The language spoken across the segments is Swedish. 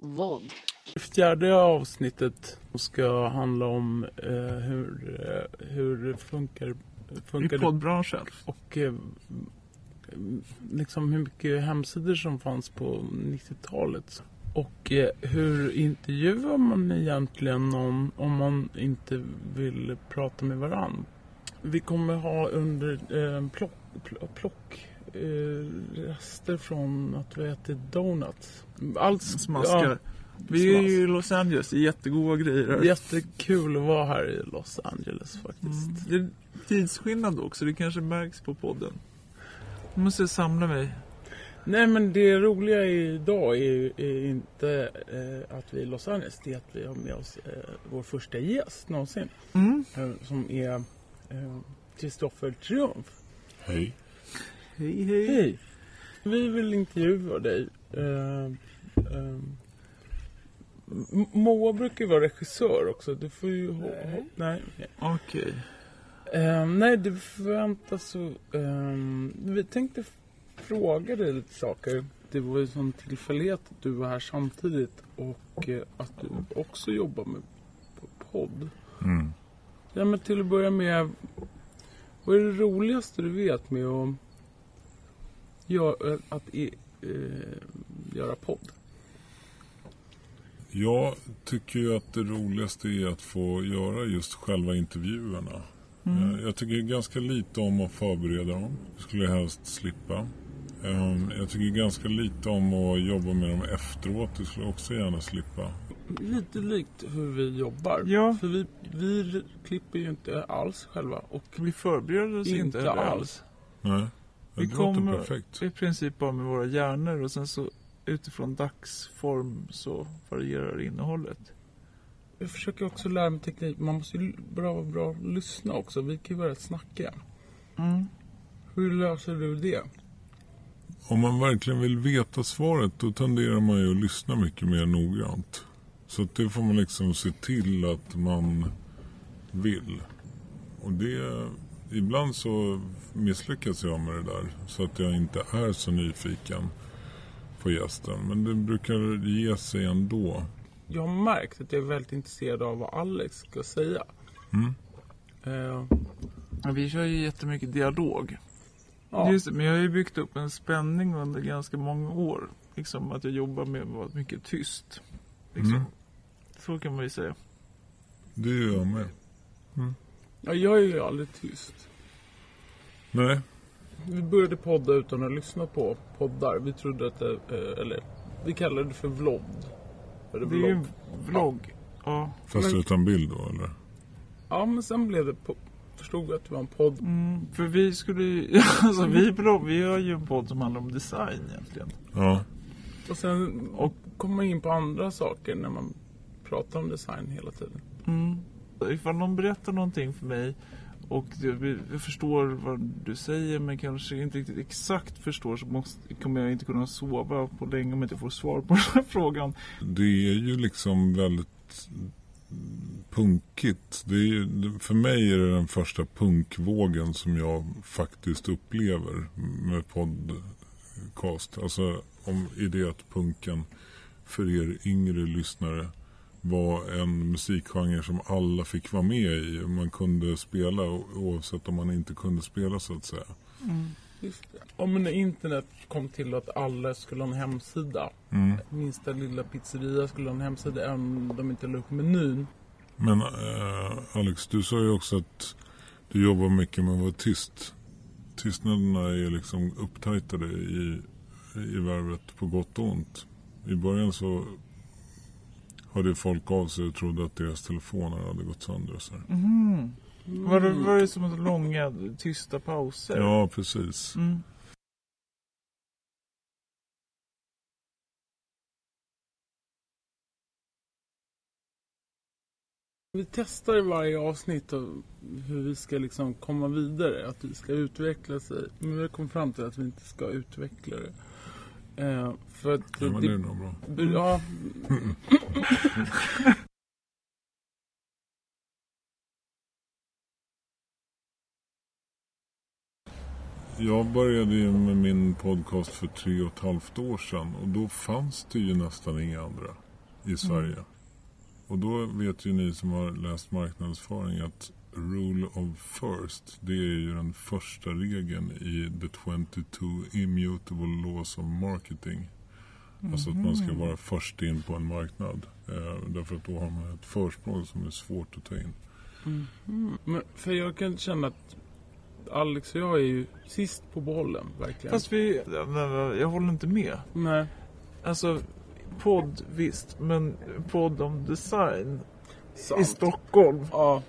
Vod. Fjärde avsnittet ska handla om eh, hur, eh, hur det funkar, funkar I poddbranschen. och eh, liksom hur mycket hemsidor som fanns på 90-talet. Och eh, hur intervjuar man egentligen någon om man inte vill prata med varann? Vi kommer ha under eh, plock, plock, plock eh, rester från att vi ätit donuts. Allt Smaskar. Vi är ju i Los Angeles, det är jättegoda grejer här. Jättekul att vara här i Los Angeles faktiskt. Mm. Det är tidsskillnad också, det kanske märks på podden. Jag måste samla mig. Nej men det roliga idag är, är inte eh, att vi är i Los Angeles. Det är att vi har med oss eh, vår första gäst någonsin. Mm. Eh, som är eh, Kristoffer Triumf. Hej. Hej hej. Hej! Vi vill intervjua dig. Eh, M- Moa brukar ju vara regissör också. Du får ju... ho- nej. okej. Okej. Eh, nej, det förväntas så... ehm, vi tänkte fråga dig lite saker. Det var ju sån tillfällighet att du var här samtidigt och eh, att du också jobbar med podd. Mm. Ja, men till att börja med. Vad är det roligaste du vet med att, göra, att i, eh, göra podd? Jag tycker ju att det roligaste är att få göra just själva intervjuerna. Mm. Eh, Jag tycker ganska lite om att förbereda dem. Det skulle jag helst slippa. Ehm, Jag tycker ganska lite om att jobba med dem efteråt. Det skulle jag också gärna slippa. Lite likt hur vi jobbar. Ja. För vi, vi klipper ju inte alls själva. Och Vi förbereder oss inte, inte heller alls. Nej, Vi det låter kommer- perfekt. I princip bara med våra hjärnor och sen så utifrån dagsform så varierar innehållet. Jag försöker också lära mig teknik. Man måste ju bra, vara bra lyssna också. Vi kan ju vara rätt snackiga. Mm. Hur löser du det? Om man verkligen vill veta svaret då tenderar man ju att lyssna mycket mer noggrant. Så att det får man liksom se till att man vill. Och det, ibland så misslyckas jag med det där. Så att jag inte är så nyfiken på gästen. Men det brukar ge sig ändå. Jag har märkt att jag är väldigt intresserad av vad Alex ska säga. Mm. Ja, vi kör ju jättemycket dialog. ja. Just det, men jag har ju byggt upp en spänning under ganska många år. Liksom att jag jobbar med att vara mycket tyst. Liksom. Mm. Så kan man ju säga. Det gör jag med. Ja, jag är ju aldrig tyst. Nej, Vi började podda utan att lyssna på poddar. Vi trodde att det, eh, eller vi kallade det för vlogg. Eller Det är ju en vlogg. Ja. fast Men- utan bild då eller? Ja, men sen blev det, po- förstod vi att det var en podd. Mm, för vi skulle ju, alltså vi, blogg, vi har ju en podd som handlar om design egentligen. Ja. Och sen och kom man in på andra saker när man pratar om design hela tiden. Mm. Ifall någon berättar någonting för mig och jag, jag förstår vad du säger men kanske inte riktigt exakt förstår så måste, kommer jag inte kunna sova på länge om jag inte får svar på den här frågan. Det är ju liksom väldigt punkigt. Det är ju, för mig är det den första punkvågen som jag faktiskt upplever med podcast. Alltså om i det att punken för er yngre lyssnare var en musikgenre som alla fick vara med i. Man kunde spela oavsett om man inte kunde spela så att säga. Just det. Om när internet kom till att alla skulle ha en hemsida. Mm. Minsta lilla pizzeria skulle ha en hemsida även om de inte la upp menyn. Men eh, Alex, du sa ju också att du jobbar mycket med att vara tyst. Tystnaderna är ju liksom upptajtade i, i värvet på gott och ont. I början så hörde folk av sig och trodde att deras telefoner hade gått sönder. Och så här. Mm. Var, det, var det som långa tysta pauser? Ja, precis. Mm. Vi testar i varje avsnitt av hur vi ska liksom komma vidare. Att vi ska utveckla sig. Men vi har kommit fram till att vi inte ska utveckla det. Eh, för att Ja, men det är nog bra. Ja. Jag började ju med min podcast för tre och ett halvt år sedan och då fanns det ju nästan inga andra. i Sverige. Och då vet ju ni som har läst marknadsföring att rule of first, det är ju den första regeln i the 22 immutable laws of marketing. Alltså att man ska vara först in på en marknad. Eh, därför att då har man ett försprång som är svårt att ta in. Mm. Men för jag kan känna att Alex och jag är ju sist på bollen, verkligen. Fast vi... Jag håller inte med. Nej. Alltså, podd visst, men podd om design i Sant. Stockholm. Ja.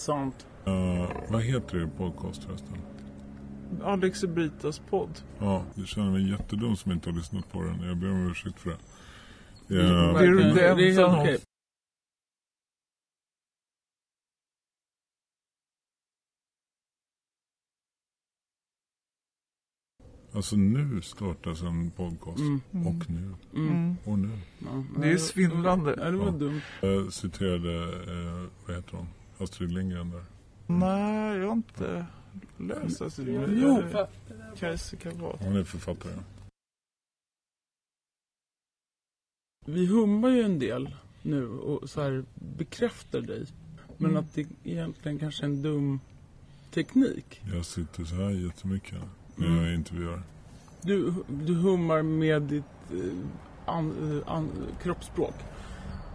Sant. Eh, vad heter er podcast förresten? Alex och Britas podd. Ja, jag känner mig jättedum som inte har lyssnat på den. Jag ber om ursäkt för det. Mm, Ja, det är- det är det är okej. alltså nu startas en podcast. Mm. Och nu. Mm. Mm. Och nu. Ja, Det är svindlande. Ja, det var dumt. Jag citerade, eh, vad heter hon? Astrid Lindgren där. Nej, jag har inte läst alltså, det. Jo, Jag- Kajsa Kavat. Hon är författare. Vi hummar ju en del nu och så här bekräftar dig. Men Mm. att det egentligen kanske är en dum teknik. Jag sitter så här jättemycket när Mm. jag intervjuar. Du, du hummar med ditt eh, an, eh, an, kroppsspråk.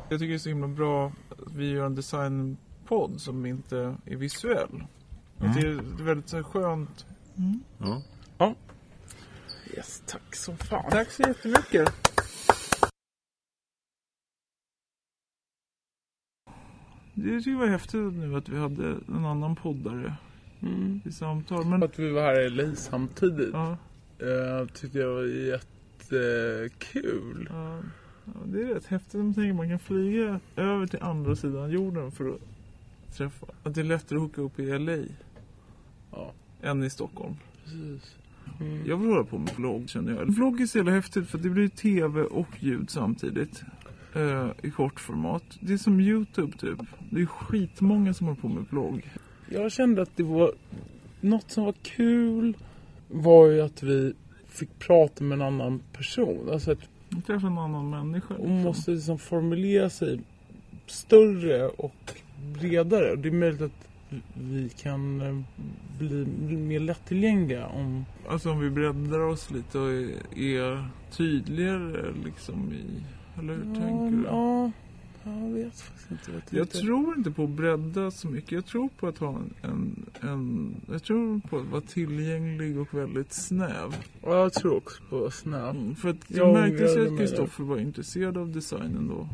Jag tycker det är så himla bra att vi gör en designpodd som inte är visuell. Mm. Det är väldigt så här skönt. Ja. Yes, tack som fan. Tack så jättemycket. Det tycker jag var häftigt nu att vi hade en annan poddare Mm. i samtal. Men, Att vi var här i LA samtidigt ja, eh, tyckte jag var jättekul. ja, ja, det är rätt häftigt om man tänker man kan flyga över till andra sidan jorden för att träffa. Att det är lättare att hooka upp i LA Ja, än i Stockholm. precis. Mm. Jag vill hålla på med vlogg känner jag. Vlogg är så jävla häftigt för att det blir tv och ljud samtidigt. Eh, I kortformat. Det är som Youtube typ. Det är skitmånga som håller på med vlogg. Jag kände att det var något som var kul var ju att vi fick prata med en annan person. Alltså att Man träffar en annan människa. hon liksom. måste liksom formulera sig större och bredare. Det är möjligt att vi kan eh, bli mer lättillgängliga om... Alltså om vi breddar oss lite och är, tydligare liksom i... Eller hur tänker du? Ja, jag vet faktiskt inte vad jag Jag tror inte på att bredda så mycket. Jag tror på att ha en, en. Jag tror på att vara tillgänglig och väldigt snäv. Ja, jag tror också på snäv. Mm, för att Jag jag märkte att. Kristoffer var intresserad av designen då.